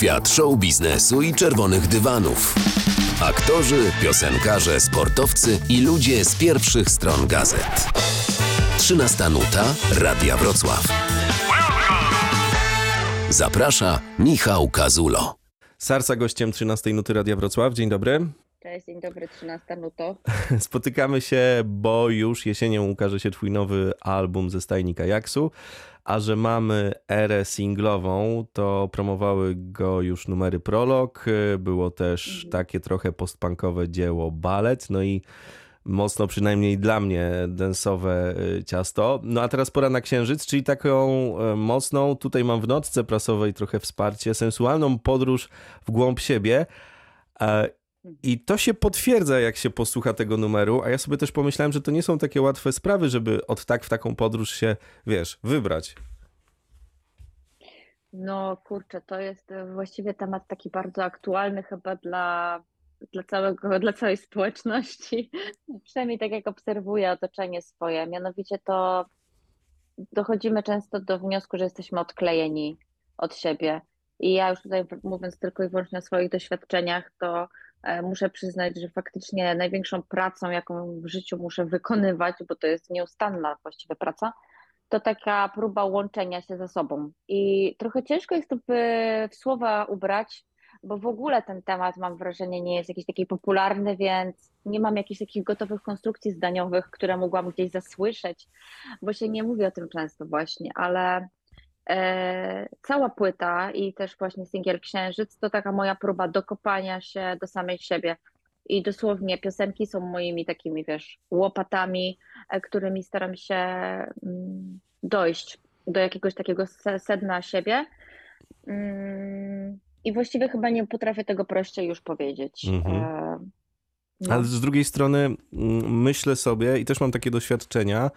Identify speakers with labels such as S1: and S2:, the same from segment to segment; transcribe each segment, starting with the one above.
S1: Świat show biznesu i czerwonych dywanów. Aktorzy, piosenkarze, sportowcy i ludzie z pierwszych stron gazet. 13 nuta Radia Wrocław. Zaprasza Michał Kazulo.
S2: Sarsa gościem 13 nuty Radia Wrocław. Dzień dobry.
S3: Cześć, dzień dobry, 13 nuto.
S2: Spotykamy się, bo już jesienią ukaże się twój nowy album ze stajnika Jaksu, a że mamy erę singlową, to promowały go już numery Prolog, było też takie trochę postpunkowe dzieło Balet, no i mocno przynajmniej dla mnie densowe y, ciasto. No a teraz pora na księżyc, czyli taką y, mocną, tutaj mam w notce prasowej trochę wsparcie, sensualną podróż w głąb siebie. E, I to się potwierdza, jak się posłucha tego numeru, a ja sobie też pomyślałem, że to nie są takie łatwe sprawy, żeby od tak w taką podróż się, wiesz, wybrać.
S3: No kurczę, to jest e, właściwie temat taki bardzo aktualny chyba dla, dla całego, dla całej społeczności. Przynajmniej tak jak obserwuję otoczenie swoje. Mianowicie to dochodzimy często do wniosku, że jesteśmy odklejeni od siebie. I ja już tutaj mówiąc tylko i wyłącznie o swoich doświadczeniach, to muszę przyznać, że faktycznie największą pracą, jaką w życiu muszę wykonywać, bo to jest nieustanna właściwie praca, to taka próba łączenia się ze sobą. I trochę ciężko jest to w, słowa ubrać, bo w ogóle ten temat, mam wrażenie, nie jest jakiś taki popularny, więc nie mam jakichś takich gotowych konstrukcji zdaniowych, które mogłam gdzieś zasłyszeć, bo się nie mówi o tym często właśnie, ale e, cała płyta i też właśnie singiel Księżyc to taka moja próba dokopania się do samej siebie. I dosłownie piosenki są moimi takimi, wiesz, łopatami, e, którymi staram się mm, dojść do jakiegoś takiego se- sedna siebie. Mm, I właściwie chyba nie potrafię tego prościej już powiedzieć.
S2: Mhm.
S3: E, no.
S2: Ale z drugiej strony mm, myślę sobie i też mam takie doświadczenia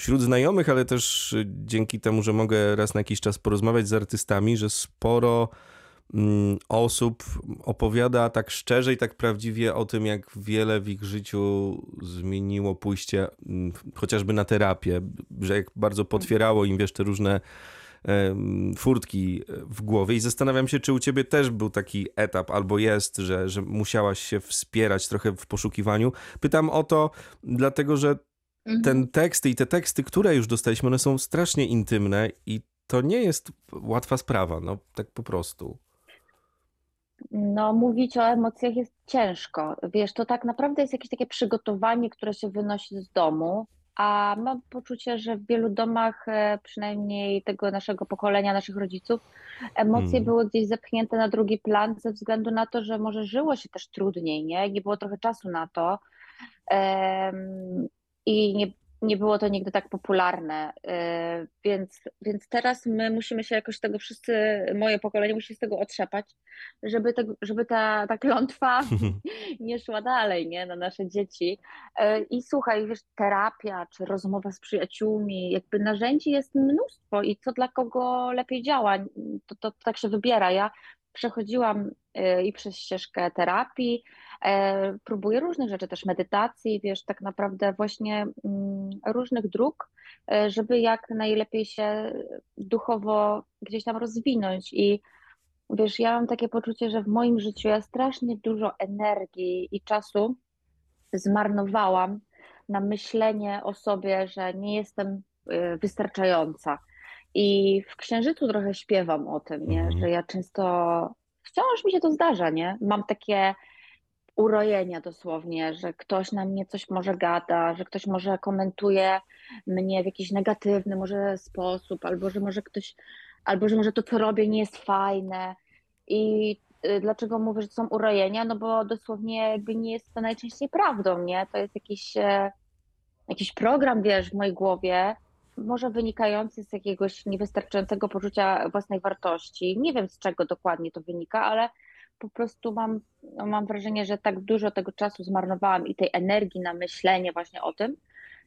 S2: wśród znajomych, ale też y, dzięki temu, że mogę raz na jakiś czas porozmawiać z artystami, że sporo mm, osób opowiada tak szczerze i tak prawdziwie o tym, jak wiele w ich życiu zmieniło pójście mm, chociażby na terapię, że jak bardzo potwierało im, wiesz, te różne furtki w głowie i zastanawiam się, czy u ciebie też był taki etap, albo jest, że, że musiałaś się wspierać trochę w poszukiwaniu. Pytam o to, dlatego że. Ten tekst i te teksty, które już dostaliśmy, one są strasznie intymne i to nie jest łatwa sprawa, no tak po prostu.
S3: No, mówić o emocjach jest ciężko. Wiesz, to tak naprawdę jest jakieś takie przygotowanie, które się wynosi z domu, a mam poczucie, że w wielu domach, e, przynajmniej tego naszego pokolenia, naszych rodziców, emocje
S2: Mm.
S3: były gdzieś zepchnięte na drugi plan ze względu na to, że może żyło się też trudniej, nie? Nie było trochę czasu na to. I nie, nie było to nigdy tak popularne, e, więc, więc teraz my musimy się jakoś tego wszyscy, moje pokolenie musi się z tego otrzepać, żeby, tego, żeby ta, ta klątwa nie szła dalej, nie, na nasze dzieci. E, I słuchaj, wiesz, terapia czy rozmowa z przyjaciółmi, jakby narzędzi jest mnóstwo i co dla kogo lepiej działa, to, to tak się wybiera. Ja przechodziłam e, i przez ścieżkę terapii, próbuję różnych rzeczy, też medytacji, wiesz, tak naprawdę właśnie mm, różnych dróg, e, żeby jak najlepiej się duchowo gdzieś tam rozwinąć i Wiesz, ja mam takie poczucie, że w moim życiu ja strasznie dużo energii i czasu zmarnowałam na myślenie o sobie, że nie jestem y, wystarczająca. I w Księżycu trochę śpiewam o tym, nie?
S2: Mhm.
S3: Że ja często, wciąż mi się to zdarza, nie? Mam takie urojenia dosłownie, że ktoś na mnie coś może gada, że ktoś może komentuje mnie w jakiś negatywny może sposób, albo że może ktoś, albo że może to, co robię, nie jest fajne. I y, dlaczego mówię, że to są urojenia? No bo dosłownie jakby nie jest to najczęściej prawdą, nie? To jest jakiś, e, jakiś program, wiesz, w mojej głowie, może wynikający z jakiegoś niewystarczającego poczucia własnej wartości. Nie wiem, z czego dokładnie to wynika, ale po prostu mam, no mam wrażenie, że tak dużo tego czasu zmarnowałam i tej energii na myślenie właśnie o tym,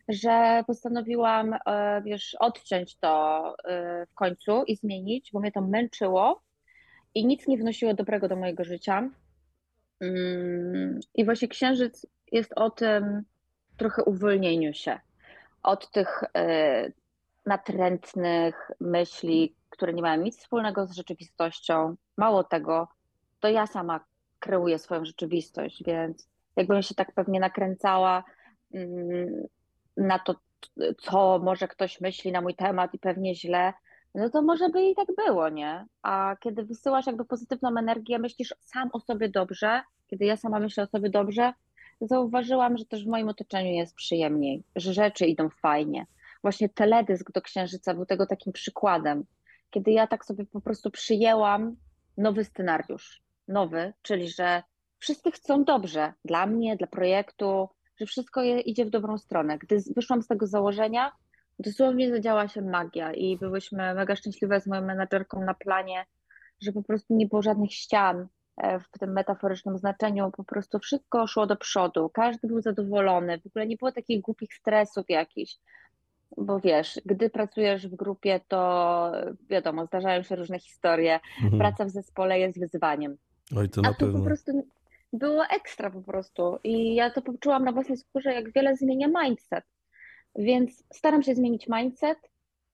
S3: że postanowiłam, e, wiesz, odciąć to e, w końcu i zmienić, bo mnie to męczyło i nic nie wnosiło dobrego do mojego życia. Mm, I właśnie Księżyc jest o tym trochę uwolnieniu się od tych e, natrętnych myśli, które nie mają nic wspólnego z rzeczywistością. Mało tego, to ja sama kreuję swoją rzeczywistość, więc jakbym się tak pewnie nakręcała mm, na to, co może ktoś myśli na mój temat i pewnie źle, no to może by i tak było, nie? A kiedy wysyłasz jakby pozytywną energię, myślisz sam o sobie dobrze, kiedy ja sama myślę o sobie dobrze, zauważyłam, że też w moim otoczeniu jest przyjemniej, że rzeczy idą fajnie. Właśnie teledysk do Księżyca był tego takim przykładem, kiedy ja tak sobie po prostu przyjęłam nowy scenariusz, nowy, czyli że wszyscy chcą dobrze dla mnie, dla projektu, że wszystko je, idzie w dobrą stronę. Gdy wyszłam z tego założenia, dosłownie zadziała się magia i byłyśmy mega szczęśliwe z moją menadżerką na planie, że po prostu nie było żadnych ścian e, w tym metaforycznym znaczeniu, po prostu wszystko szło do przodu, każdy był zadowolony, w ogóle nie było takich głupich stresów jakichś, bo wiesz, gdy pracujesz w grupie, to wiadomo, zdarzają się różne historie, mhm. praca w zespole jest wyzwaniem.
S2: Oj, to na
S3: pewno. po prostu było ekstra po prostu i ja to poczułam na własnej skórze, jak wiele zmienia mindset. Więc staram się zmienić mindset.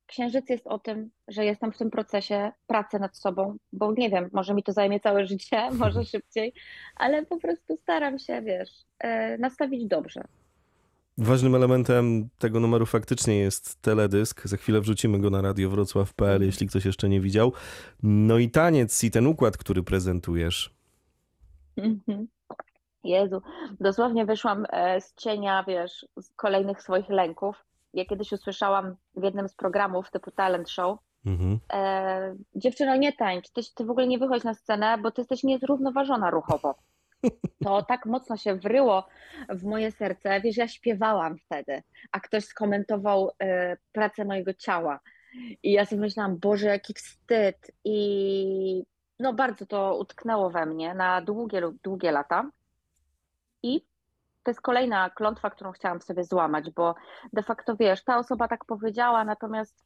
S3: Księżyc jest o tym, że jestem w tym procesie pracy nad sobą, bo nie wiem, może mi to zajmie całe życie, może szybciej, ale po prostu staram się, wiesz, e, nastawić dobrze.
S2: Ważnym elementem tego numeru faktycznie jest teledysk. Za chwilę wrzucimy go na radio Wrocław.pl, jeśli ktoś jeszcze nie widział. No i taniec i ten układ, który prezentujesz.
S3: Mhm. Jezu, dosłownie wyszłam e, z cienia, wiesz, z kolejnych swoich lęków. Ja kiedyś usłyszałam w jednym z programów typu talent show, mhm. e, dziewczyno nie tańcz, ty, ty w ogóle nie wychodź na scenę, bo ty jesteś niezrównoważona ruchowo. To tak mocno się wryło w moje serce, wiesz, ja śpiewałam wtedy, a ktoś skomentował e, pracę mojego ciała. I ja sobie myślałam, Boże, jaki wstyd. I no bardzo to utknęło we mnie na długie, długie lata. I to jest kolejna klątwa, którą chciałam sobie złamać, bo de facto wiesz, ta osoba tak powiedziała, natomiast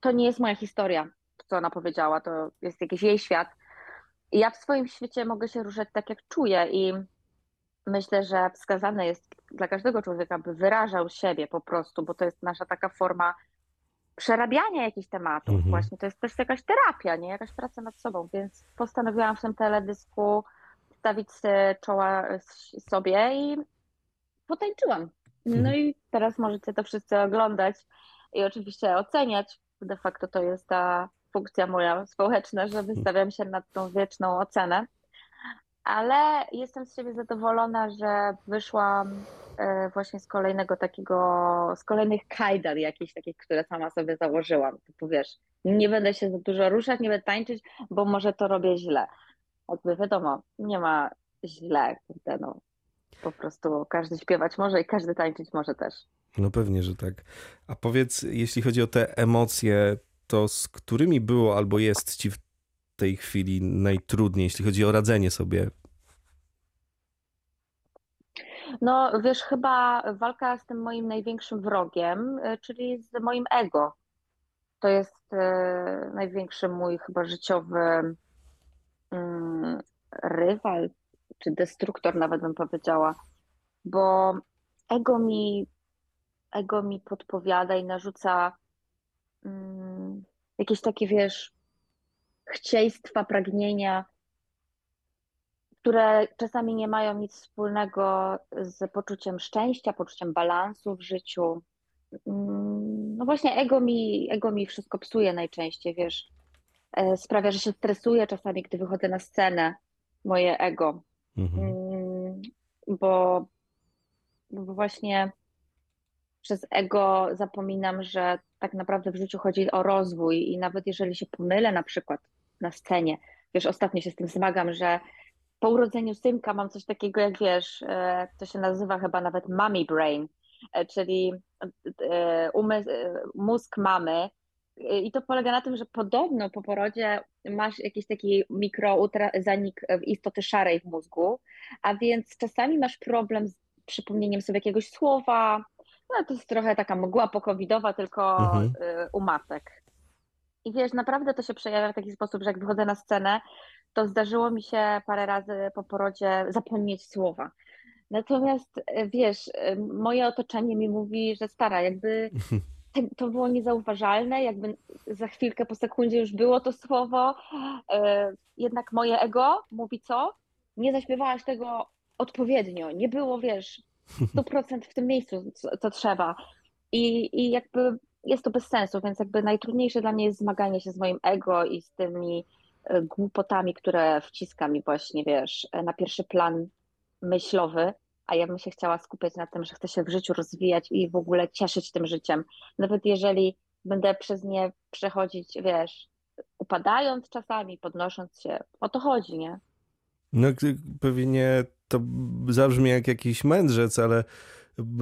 S3: to nie jest moja historia, co ona powiedziała, to jest jakiś jej świat. Ja w swoim świecie mogę się ruszać tak, jak czuję, i myślę, że wskazane jest dla każdego człowieka, by wyrażał siebie po prostu, bo to jest nasza taka forma przerabiania jakichś tematów. Mhm. Właśnie to jest też jakaś terapia, nie? Jakaś praca nad sobą, więc postanowiłam w tym teledysku stawić czoła sobie i potańczyłam. No mhm. i teraz możecie to wszyscy oglądać i oczywiście oceniać. De facto to jest ta funkcja moja społeczna, że wystawiam się nad tą wieczną ocenę. Ale jestem z siebie zadowolona, że wyszłam e, właśnie z kolejnego takiego, z kolejnych kajdan jakichś takich, które sama sobie założyłam. Typu wiesz, nie będę się za dużo ruszać, nie będę tańczyć, bo może to robię źle jakby wiadomo, nie ma źle, kurde, no. Po prostu każdy śpiewać może i każdy tańczyć może też.
S2: No pewnie, że tak. A powiedz, jeśli chodzi o te emocje, to z którymi było albo jest ci w tej chwili najtrudniej, jeśli chodzi o radzenie sobie?
S3: No wiesz, chyba walka z tym moim największym wrogiem, y, czyli z moim ego. To jest y, największy mój chyba życiowy Mm, rywal, czy destruktor nawet bym powiedziała, bo ego mi, ego mi podpowiada i narzuca jakieś takie, wiesz, chcieństwa, pragnienia, które czasami nie mają nic wspólnego z poczuciem szczęścia, poczuciem balansu w życiu. Mm, no właśnie, ego mi, ego mi wszystko psuje najczęściej, wiesz. E, sprawia, że się stresuję czasami, gdy wychodzę na scenę, moje ego. Mhm. Mm, bo, bo właśnie przez ego zapominam, że tak naprawdę w życiu chodzi o rozwój i nawet jeżeli się pomylę na przykład na scenie, wiesz, ostatnio się z tym zmagam, że po urodzeniu synka mam coś takiego, jak wiesz, e, to się nazywa chyba nawet mommy brain, e, czyli umysł, mózg mamy i to polega na tym, że podobno po porodzie masz jakiś taki mikrozanik istoty szarej w mózgu, a więc czasami masz problem z przypomnieniem sobie jakiegoś słowa. No to jest trochę taka mgła pokowidowa, tylko mhm. Y, u matek. I wiesz, naprawdę to się przejawia w taki sposób, że jak wychodzę na scenę, to zdarzyło mi się parę razy po porodzie zapomnieć słowa. Natomiast y, wiesz, y, moje otoczenie mi mówi, że stara, jakby to było niezauważalne, jakby za chwilkę, po sekundzie już było to słowo. Jednak moje ego mówi co? Nie zaśpiewałaś tego odpowiednio, nie było, wiesz, 100% w tym miejscu, co, trzeba. I, I jakby jest to bez sensu, więc jakby najtrudniejsze dla mnie jest zmaganie się z moim ego i z tymi e, głupotami, które wciska mi właśnie, wiesz, na pierwszy plan myślowy, a ja bym się chciała skupiać na tym, że chcę się w życiu rozwijać i w ogóle cieszyć tym życiem. Nawet jeżeli będę przez nie przechodzić, wiesz, upadając czasami, podnosząc się, o to chodzi, nie?
S2: No pewnie to zabrzmi jak jakiś mędrzec, ale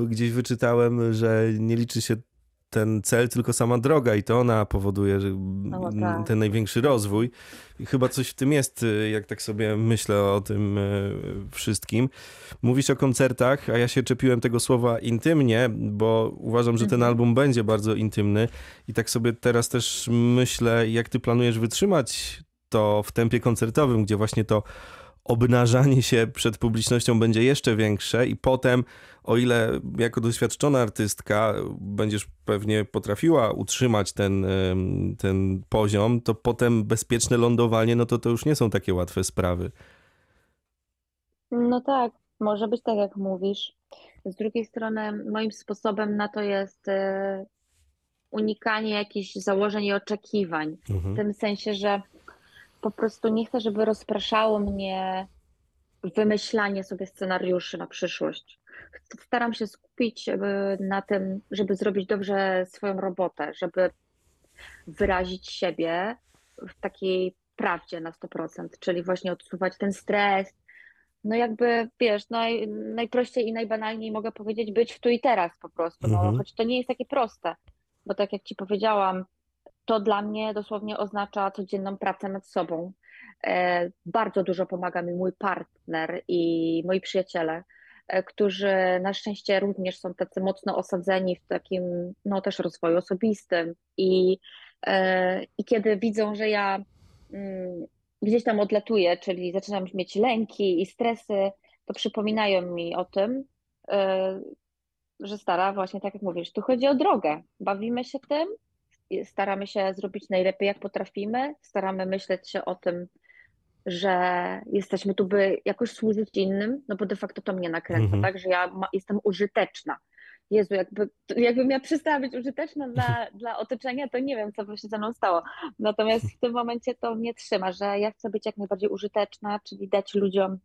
S2: gdzieś wyczytałem, że nie liczy się ten cel, tylko sama droga i to ona powoduje no, tak. ten największy rozwój. I chyba coś w tym jest, y, jak tak sobie myślę o tym y, wszystkim. Mówisz o koncertach, a ja się czepiłem tego słowa intymnie, bo uważam, że ten mhm. album będzie bardzo intymny i tak sobie teraz też myślę, jak ty planujesz wytrzymać to w tempie koncertowym, gdzie właśnie to obnażanie się przed publicznością będzie jeszcze większe i potem, o ile jako doświadczona artystka będziesz pewnie potrafiła utrzymać ten, ten poziom, to potem bezpieczne lądowanie, no to to już nie są takie łatwe sprawy.
S3: No tak, może być tak jak mówisz. Z drugiej strony moim sposobem na to jest e, unikanie jakichś założeń i oczekiwań. Mhm. W tym sensie, że po prostu nie chcę, żeby rozpraszało mnie wymyślanie sobie scenariuszy na przyszłość. Staram się skupić na tym, żeby zrobić dobrze swoją robotę, żeby wyrazić siebie w takiej prawdzie na 100%, czyli właśnie odsuwać ten stres. No jakby, wiesz, naj, najprościej i najbanalniej mogę powiedzieć być w tu i teraz po prostu, no, mhm. choć to nie jest takie proste, bo tak jak Ci powiedziałam, to dla mnie dosłownie oznacza codzienną pracę nad sobą. E, bardzo dużo pomaga mi mój partner i moi przyjaciele, e, którzy na szczęście również są tacy mocno osadzeni w takim, no też rozwoju osobistym i, e, i kiedy widzą, że ja mm, gdzieś tam odlatuję, czyli zaczynam mieć lęki i stresy, to przypominają mi o tym, że stara właśnie tak jak mówisz, tu chodzi o drogę. Bawimy się tym, staramy się zrobić najlepiej, jak potrafimy, staramy myśleć się o tym, że jesteśmy tu, by jakoś służyć innym, no bo de facto to mnie nakręca, -hmm. tak, że ja ma, jestem użyteczna. Jezu, jakby, jakbym ja przestała być użyteczna dla, dla otoczenia, to nie wiem, co by się ze mną stało. Natomiast w tym momencie to mnie trzyma, że ja chcę być jak najbardziej użyteczna, czyli dać ludziom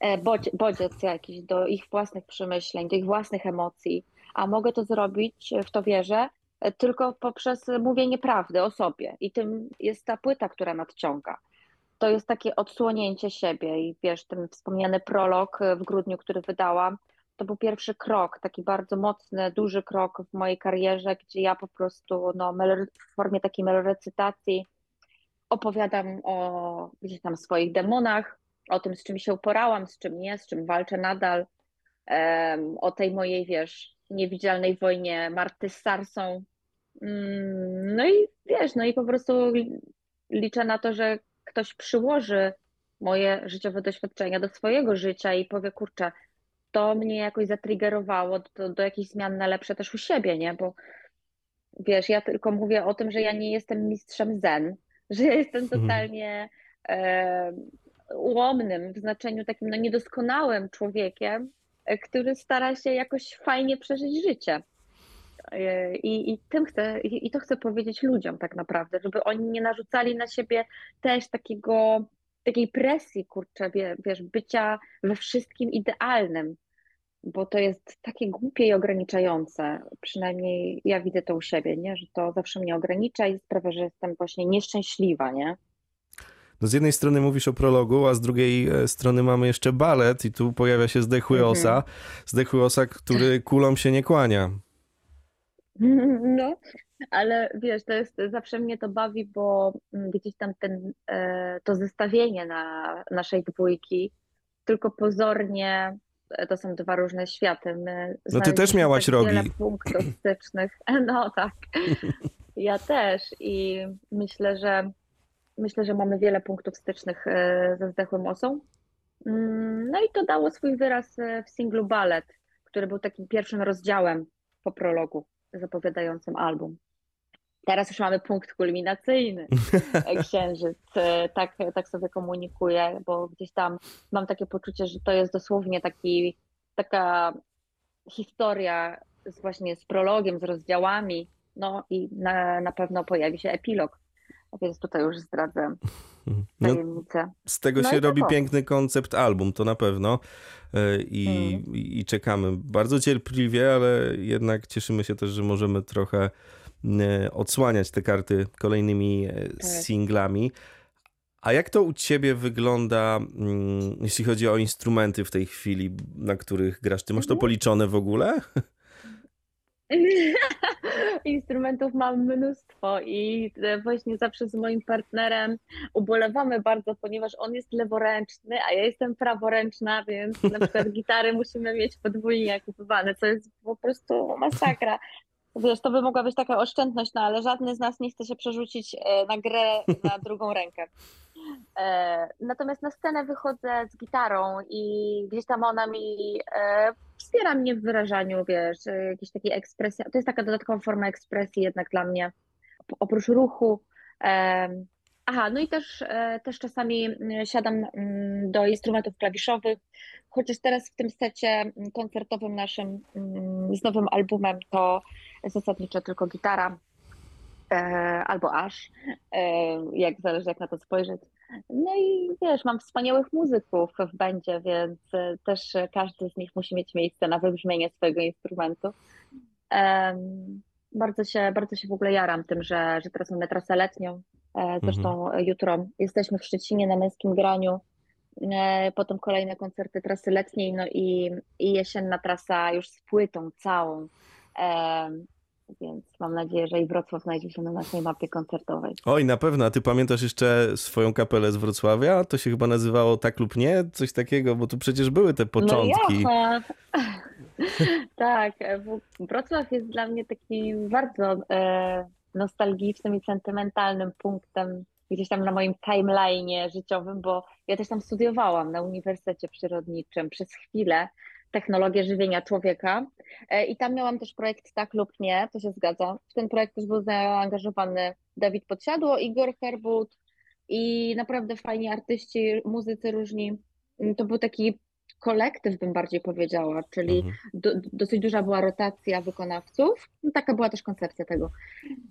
S3: e, bodziec jakiś do ich własnych przemyśleń, do ich własnych emocji, a mogę to zrobić, w to wierzę, tylko poprzez mówienie prawdy o sobie. I tym jest ta płyta, która nadciąga. To jest takie odsłonięcie siebie i wiesz, ten wspomniany prolog w grudniu, który wydałam, to był pierwszy krok, taki bardzo mocny, duży krok w mojej karierze, gdzie ja po prostu no, w formie takiej melorecytacji opowiadam o gdzieś tam swoich demonach, o tym, z czym się uporałam, z czym nie, z czym walczę nadal, um, o tej mojej, wiesz, niewidzialnej wojnie Marty z Sarsą. Mm, no i wiesz, no i po prostu liczę na to, że ktoś przyłoży moje życiowe doświadczenia do swojego życia i powie, kurczę, to mnie jakoś zatriggerowało do, do jakichś zmian na lepsze też u siebie, nie? Bo wiesz, ja tylko mówię o tym, że ja nie jestem mistrzem zen, że ja jestem mhm. totalnie e, ułomnym w znaczeniu takim no, niedoskonałym człowiekiem, który stara się jakoś fajnie przeżyć życie. E, I, i tym chcę, i, i to chcę powiedzieć ludziom tak naprawdę, żeby oni nie narzucali na siebie też takiego, takiej presji, kurczę, wiesz, bycia we wszystkim idealnym, bo to jest takie głupie i ograniczające. Przynajmniej ja widzę to u siebie, nie? że to zawsze mnie ogranicza i sprawia, że jestem właśnie nieszczęśliwa, nie?
S2: No z jednej strony mówisz o prologu, a z drugiej e, strony mamy jeszcze balet i tu pojawia się zdechły mhm. osa. Zdechły osa, który kulom się nie kłania.
S3: No, ale wiesz, to jest, zawsze mnie to bawi, bo mm, gdzieś tam ten, e, to zestawienie na naszej dwójki, tylko pozornie e, to są dwa różne światy. My
S2: no ty też miałaś tak rogi.
S3: Wiele punktów stycznych. No tak, ja też i myślę, że myślę, że mamy wiele punktów stycznych e, ze zdechłym osą. Mm, no i to dało swój wyraz w singlu Ballet, który był takim pierwszym rozdziałem po prologu. zapowiadającym album. Teraz już mamy punkt kulminacyjny. Księżyc tak, tak sobie komunikuje, bo gdzieś tam mam takie poczucie, że to jest dosłownie taki, taka historia z właśnie z prologiem, z rozdziałami, no i na, na pewno pojawi się epilog. Więc tutaj już zdradzę no, tajemnicę. No,
S2: z tego no się robi tak piękny koncept album, to na pewno. E, I, hmm. i, czekamy bardzo cierpliwie, ale jednak cieszymy się też, że możemy trochę e, odsłaniać te karty kolejnymi e, tak. singlami. A jak to u ciebie wygląda, mm, jeśli chodzi o instrumenty w tej chwili, na których grasz? Ty masz to mhm. policzone w ogóle?
S3: Instrumentów mam mnóstwo i właśnie zawsze z moim partnerem ubolewamy bardzo, ponieważ on jest leworęczny, a ja jestem praworęczna, więc na przykład gitary musimy mieć podwójnie kupowane, co jest po prostu masakra. Wiesz, to by mogła być taka oszczędność, no ale żadny z nas nie chce się przerzucić e, na grę na drugą rękę. E, natomiast na scenę wychodzę z gitarą i gdzieś tam ona mi e, wspiera mnie w wyrażaniu, wiesz, jakiejś takiej ekspresji. To jest taka dodatkowa forma ekspresji jednak dla mnie, oprócz ruchu. Aha, no i też, też czasami siadam mm, do instrumentów klawiszowych, chociaż teraz w tym secie koncertowym naszym mm, z nowym albumem to zasadniczo tylko gitara e, albo aż, e, jak zależy jak na to spojrzeć. No i wiesz, mam wspaniałych muzyków w będzie, więc e, też każdy z nich musi mieć miejsce na wybrzmienie swojego instrumentu. Bardzo się, bardzo się w ogóle jaram tym, że, że teraz mamy trasę letnią. Zresztą mhm. jutro jesteśmy w Szczecinie na męskim graniu. Potem kolejne koncerty trasy letniej, no i, i jesienna trasa już z płytą całą więc mam nadzieję, że i Wrocław znajdzie się na naszej mapie koncertowej.
S2: Oj, na pewno. A ty pamiętasz jeszcze swoją kapelę z Wrocławia? To się chyba nazywało Tak lub Nie? Coś takiego, bo tu przecież były te początki.
S3: No tak, Wrocław jest dla mnie taki bardzo e, nostalgicznym i sentymentalnym punktem gdzieś tam na moim timeline'ie życiowym, bo ja też tam studiowałam na Uniwersytecie Przyrodniczym przez chwilę technologię żywienia człowieka. E, I tam miałam też projekt Tak lub Nie, to się zgadza. W ten projekt też był zaangażowany Dawid Podsiadło, Igor Herbut i naprawdę fajni artyści, muzycy różni. To był taki kolektyw, bym bardziej powiedziała, czyli mhm. do, dosyć duża była rotacja wykonawców. No, taka była też koncepcja tego.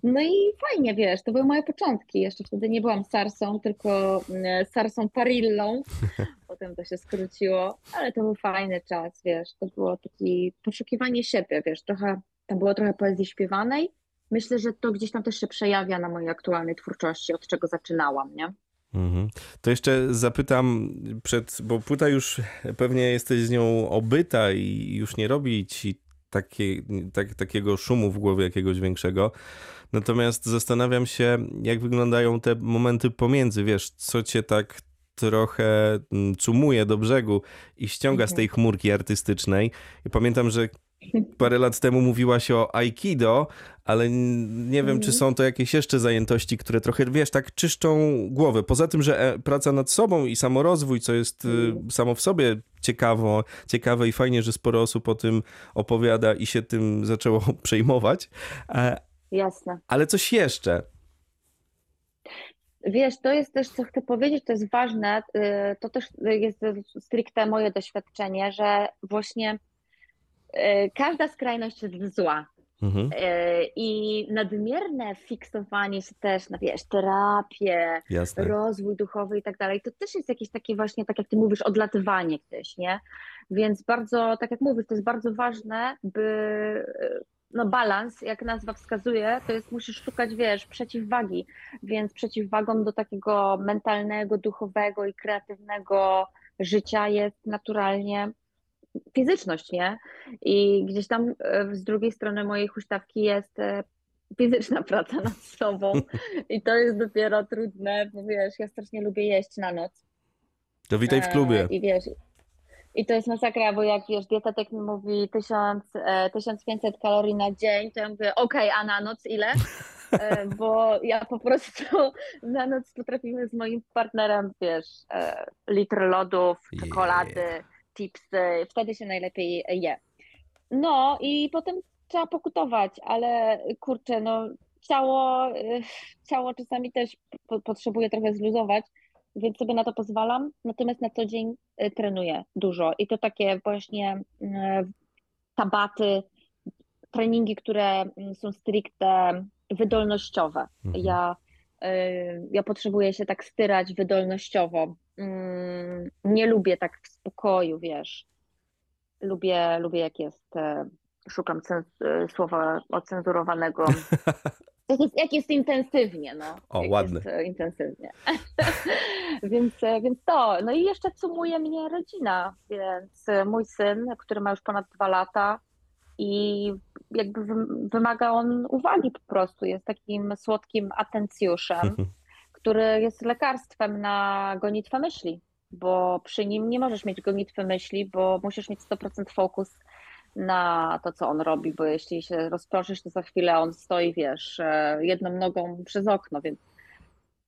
S3: No i fajnie, wiesz, to były moje początki. Jeszcze wtedy nie byłam Sarsą, tylko mm, Sarsą Parillą. Potem to się skróciło, ale to był fajny czas, wiesz, to było takie poszukiwanie siebie, wiesz, trochę, tam było trochę poezji śpiewanej. Myślę, że to gdzieś tam też się przejawia na mojej aktualnej twórczości, od czego zaczynałam, nie?
S2: Mhm. To jeszcze zapytam przed, bo płyta już pewnie jesteś z nią obyta i już nie robi ci takie, tak, takiego szumu w głowie jakiegoś większego. Natomiast zastanawiam się, jak wyglądają te momenty pomiędzy, wiesz, co cię tak trochę mm, cumuje do brzegu i ściąga z tej mhm. chmurki artystycznej. I pamiętam, że parę lat temu mówiła się o Aikido, ale nie wiem, czy mhm. są to jakieś jeszcze zajętości, które trochę, wiesz, tak czyszczą głowę. Poza tym, że e, praca nad sobą i samorozwój, co jest y, mhm. samo w sobie ciekawo, ciekawe i fajnie, że sporo osób o tym opowiada i się tym zaczęło przejmować.
S3: E, Jasne.
S2: Ale coś jeszcze.
S3: Wiesz, to jest też, co chcę powiedzieć, to jest ważne, y, to też jest stricte moje doświadczenie, że właśnie każda skrajność jest zła. Mhm. Y, I nadmierne fiksowanie się też na wiesz, terapię, Jasne. rozwój duchowy i tak dalej, to też jest jakieś takie właśnie, tak jak ty mówisz, odlatywanie gdzieś, nie? Więc bardzo, tak jak mówisz, to jest bardzo ważne, by no balans, jak nazwa wskazuje, to jest musisz szukać, wiesz, przeciwwagi, więc przeciwwagą do takiego mentalnego, duchowego i kreatywnego życia jest naturalnie fizyczność, nie? I gdzieś tam e, z drugiej strony mojej huśtawki jest e, fizyczna praca nad sobą i to jest dopiero trudne, bo wiesz, ja strasznie lubię jeść na noc.
S2: To witaj w klubie.
S3: E, I wiesz, i to jest masakra, bo jak wiesz, dietetyk mi mówi 1000, 1500 e, kalorii na dzień, to ja mówię, okej, okay, a na noc ile? Bo ja po prostu na noc potrafimy z moim partnerem, wiesz, litr lodów, czekolady, yeah. Chipsy, wtedy się najlepiej je. No i potem trzeba pokutować, ale kurczę, no ciało, y, ciało czasami też po, potrzebuje trochę zluzować, więc sobie na to pozwalam. Natomiast na co dzień y, trenuję dużo i to takie właśnie y, tabaty, treningi, które mm, są stricte wydolnościowe.
S2: Mhm.
S3: Ja, ja potrzebuję się tak styrać wydolnościowo. Mm, nie lubię tak spokoju, wiesz. Lubię, lubię jak jest, szukam słowa ocenzurowanego. Jak jest, jak jest intensywnie, no.
S2: O,
S3: jak
S2: ładne.
S3: Jest e, intensywnie. więc, e, więc to. No i jeszcze sumuje mnie rodzina, więc e, mój syn, który ma już ponad dwa lata i jakby wymaga on uwagi po prostu. Jest takim słodkim atencjuszem, który jest lekarstwem na gonitwę myśli, bo przy nim nie możesz mieć gonitwy myśli, bo musisz mieć 100% fokus na to, co on robi, bo jeśli się rozproszysz, to za chwilę on stoi, wiesz, e, jedną nogą przez okno, więc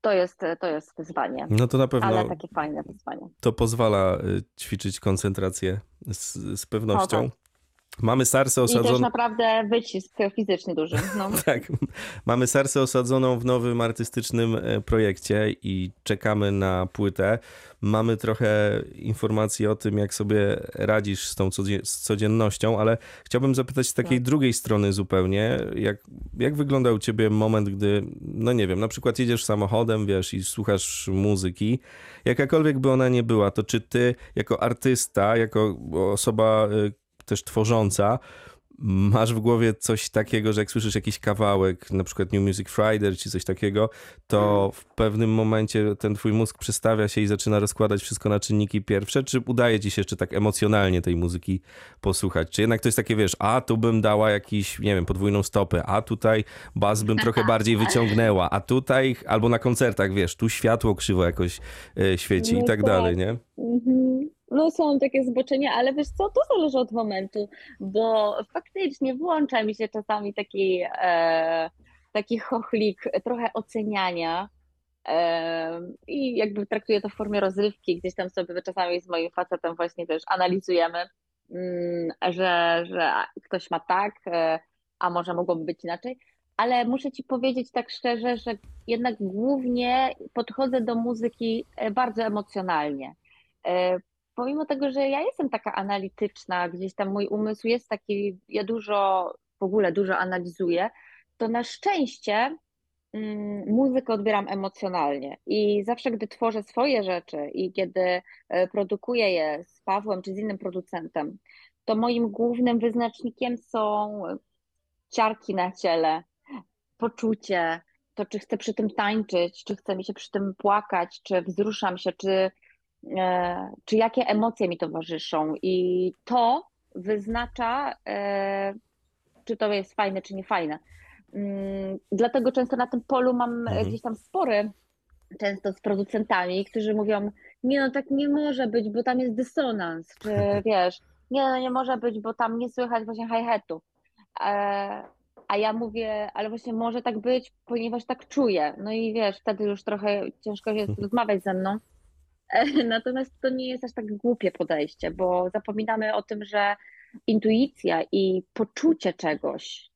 S3: to jest, to jest wyzwanie.
S2: No to na pewno.
S3: Ale takie fajne wyzwanie.
S2: To pozwala y, ćwiczyć koncentrację z, z pewnością. O, tak. Mamy sarsę osadzoną. I
S3: też naprawdę wycisk fizyczny duży. No.
S2: tak. Mamy sarsę osadzoną w nowym artystycznym e, projekcie i czekamy na płytę. Mamy trochę informacji o tym, jak sobie radzisz z tą codziennością, ale chciałbym zapytać z takiej no. drugiej strony zupełnie, jak, jak wygląda u ciebie moment, gdy, no nie wiem, na przykład jedziesz samochodem, wiesz, i słuchasz muzyki, jakakolwiek by ona nie była, to czy ty jako artysta, jako osoba, e, też tworząca, masz w głowie coś takiego, że jak słyszysz jakiś kawałek, na przykład New Music Friday czy coś takiego, to w pewnym momencie ten twój mózg przestawia się i zaczyna rozkładać wszystko na czynniki pierwsze, czy udaje ci się jeszcze tak emocjonalnie tej muzyki posłuchać? Czy jednak to jest takie, wiesz, a tu bym dała jakiś, nie wiem, podwójną stopę, a tutaj bas bym trochę bardziej wyciągnęła, a tutaj, albo na koncertach, wiesz, tu światło krzywo jakoś e, świeci i tak, tak dalej, nie? Mhm.
S3: No są takie zboczenia, ale wiesz co, to zależy od momentu, bo faktycznie włącza mi się czasami taki, e, taki chochlik, trochę oceniania e, i jakby traktuję to w formie rozrywki, gdzieś tam sobie czasami z moim facetem właśnie też analizujemy, mm, że, że ktoś ma tak, e, a może mogłoby być inaczej, ale muszę Ci powiedzieć tak szczerze, że jednak głównie podchodzę do muzyki e, bardzo emocjonalnie. E, pomimo tego, że ja jestem taka analityczna, gdzieś tam mój umysł jest taki, ja dużo, w ogóle dużo analizuję, to na szczęście mm, muzykę odbieram emocjonalnie. I zawsze, gdy tworzę swoje rzeczy i kiedy e, produkuję je z Pawłem czy z innym producentem, to moim głównym wyznacznikiem są ciarki na ciele, poczucie, to czy chcę przy tym tańczyć, czy chcę mi się przy tym płakać, czy wzruszam się, czy czy jakie emocje mi towarzyszą i to wyznacza, e, czy to jest fajne, czy nie fajne. Mm, dlatego często na tym polu mam mhm. gdzieś tam spory, często z producentami, którzy mówią, nie no tak nie może być, bo tam jest dysonans, czy wiesz, nie no nie może być, bo tam nie słychać właśnie hi-hatu. E, a ja mówię, ale właśnie może tak być, ponieważ tak czuję. No i wiesz, wtedy już trochę ciężko jest rozmawiać ze mną. Natomiast to nie jest aż tak głupie podejście, bo zapominamy o tym, że intuicja i poczucie czegoś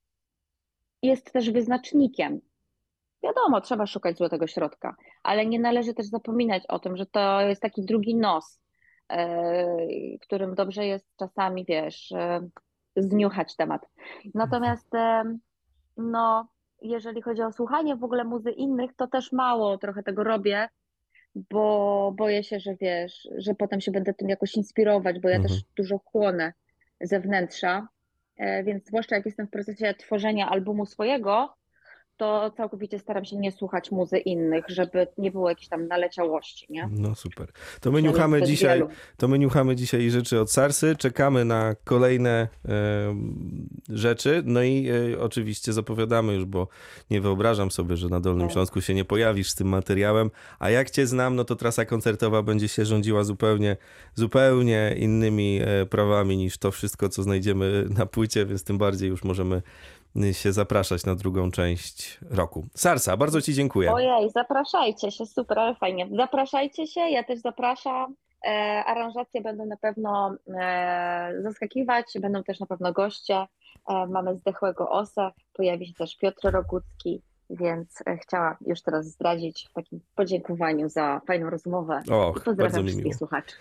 S3: jest też wyznacznikiem. Wiadomo, trzeba szukać złotego środka, ale nie należy też zapominać o tym, że to jest taki drugi nos, e, którym dobrze jest czasami, wiesz, e, zniuchać temat. Natomiast e, no, jeżeli chodzi o słuchanie w ogóle muzy innych, to też mało trochę tego robię, bo boję się, że wiesz, że potem się będę tym jakoś inspirować, bo ja mhm. też dużo chłonę ze wnętrza, e, więc zwłaszcza jak jestem w procesie tworzenia albumu swojego, to całkowicie staram się nie słuchać muzy innych, żeby nie było jakiejś tam naleciałości, nie?
S2: No super. To my niuchamy dzisiaj, to my niuchamy dzisiaj rzeczy od Sarsy, czekamy na kolejne rzeczy, no i e, oczywiście zapowiadamy już, bo nie wyobrażam sobie, że na Dolnym tak. Śląsku się nie pojawisz z tym materiałem, a jak cię znam, no to trasa koncertowa będzie się rządziła zupełnie, zupełnie innymi e, prawami niż to wszystko, co znajdziemy na płycie, więc tym bardziej już możemy się zapraszać na drugą część roku. Sarsa, bardzo Ci dziękuję.
S3: Ojej, zapraszajcie się, super, ale fajnie. Zapraszajcie się, ja też zapraszam. E, aranżacje będą na pewno e, zaskakiwać, będą też na pewno goście. E, mamy zdechłego osa, pojawi się też Piotr Rogucki, więc e, chciałam już teraz zdradzić w takim podziękowaniu za fajną rozmowę.
S2: Och, I
S3: pozdrawiam wszystkich słuchaczy.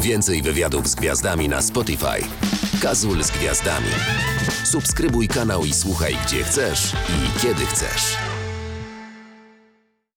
S1: Więcej wywiadów z gwiazdami na Spotify. Gazul z gwiazdami. Subskrybuj kanał i słuchaj gdzie chcesz i kiedy chcesz.